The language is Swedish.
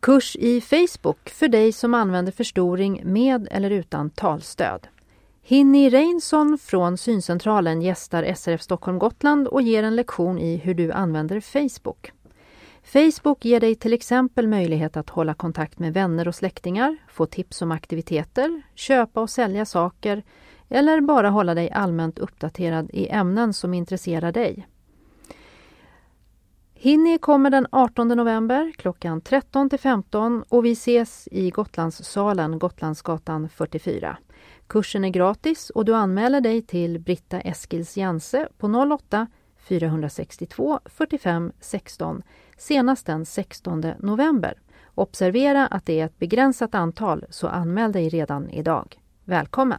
Kurs i Facebook för dig som använder förstoring med eller utan talstöd. Hinni Reinsson från Syncentralen gästar SRF Stockholm Gotland och ger en lektion i hur du använder Facebook. Facebook ger dig till exempel möjlighet att hålla kontakt med vänner och släktingar, få tips om aktiviteter, köpa och sälja saker eller bara hålla dig allmänt uppdaterad i ämnen som intresserar dig. Hinni kommer den 18 november klockan 13 till 15 och vi ses i Gotlandssalen, Gotlandsgatan 44. Kursen är gratis och du anmäler dig till Britta Eskils Jense på 08 462 45 16 senast den 16 november. Observera att det är ett begränsat antal så anmäl dig redan idag. Välkommen!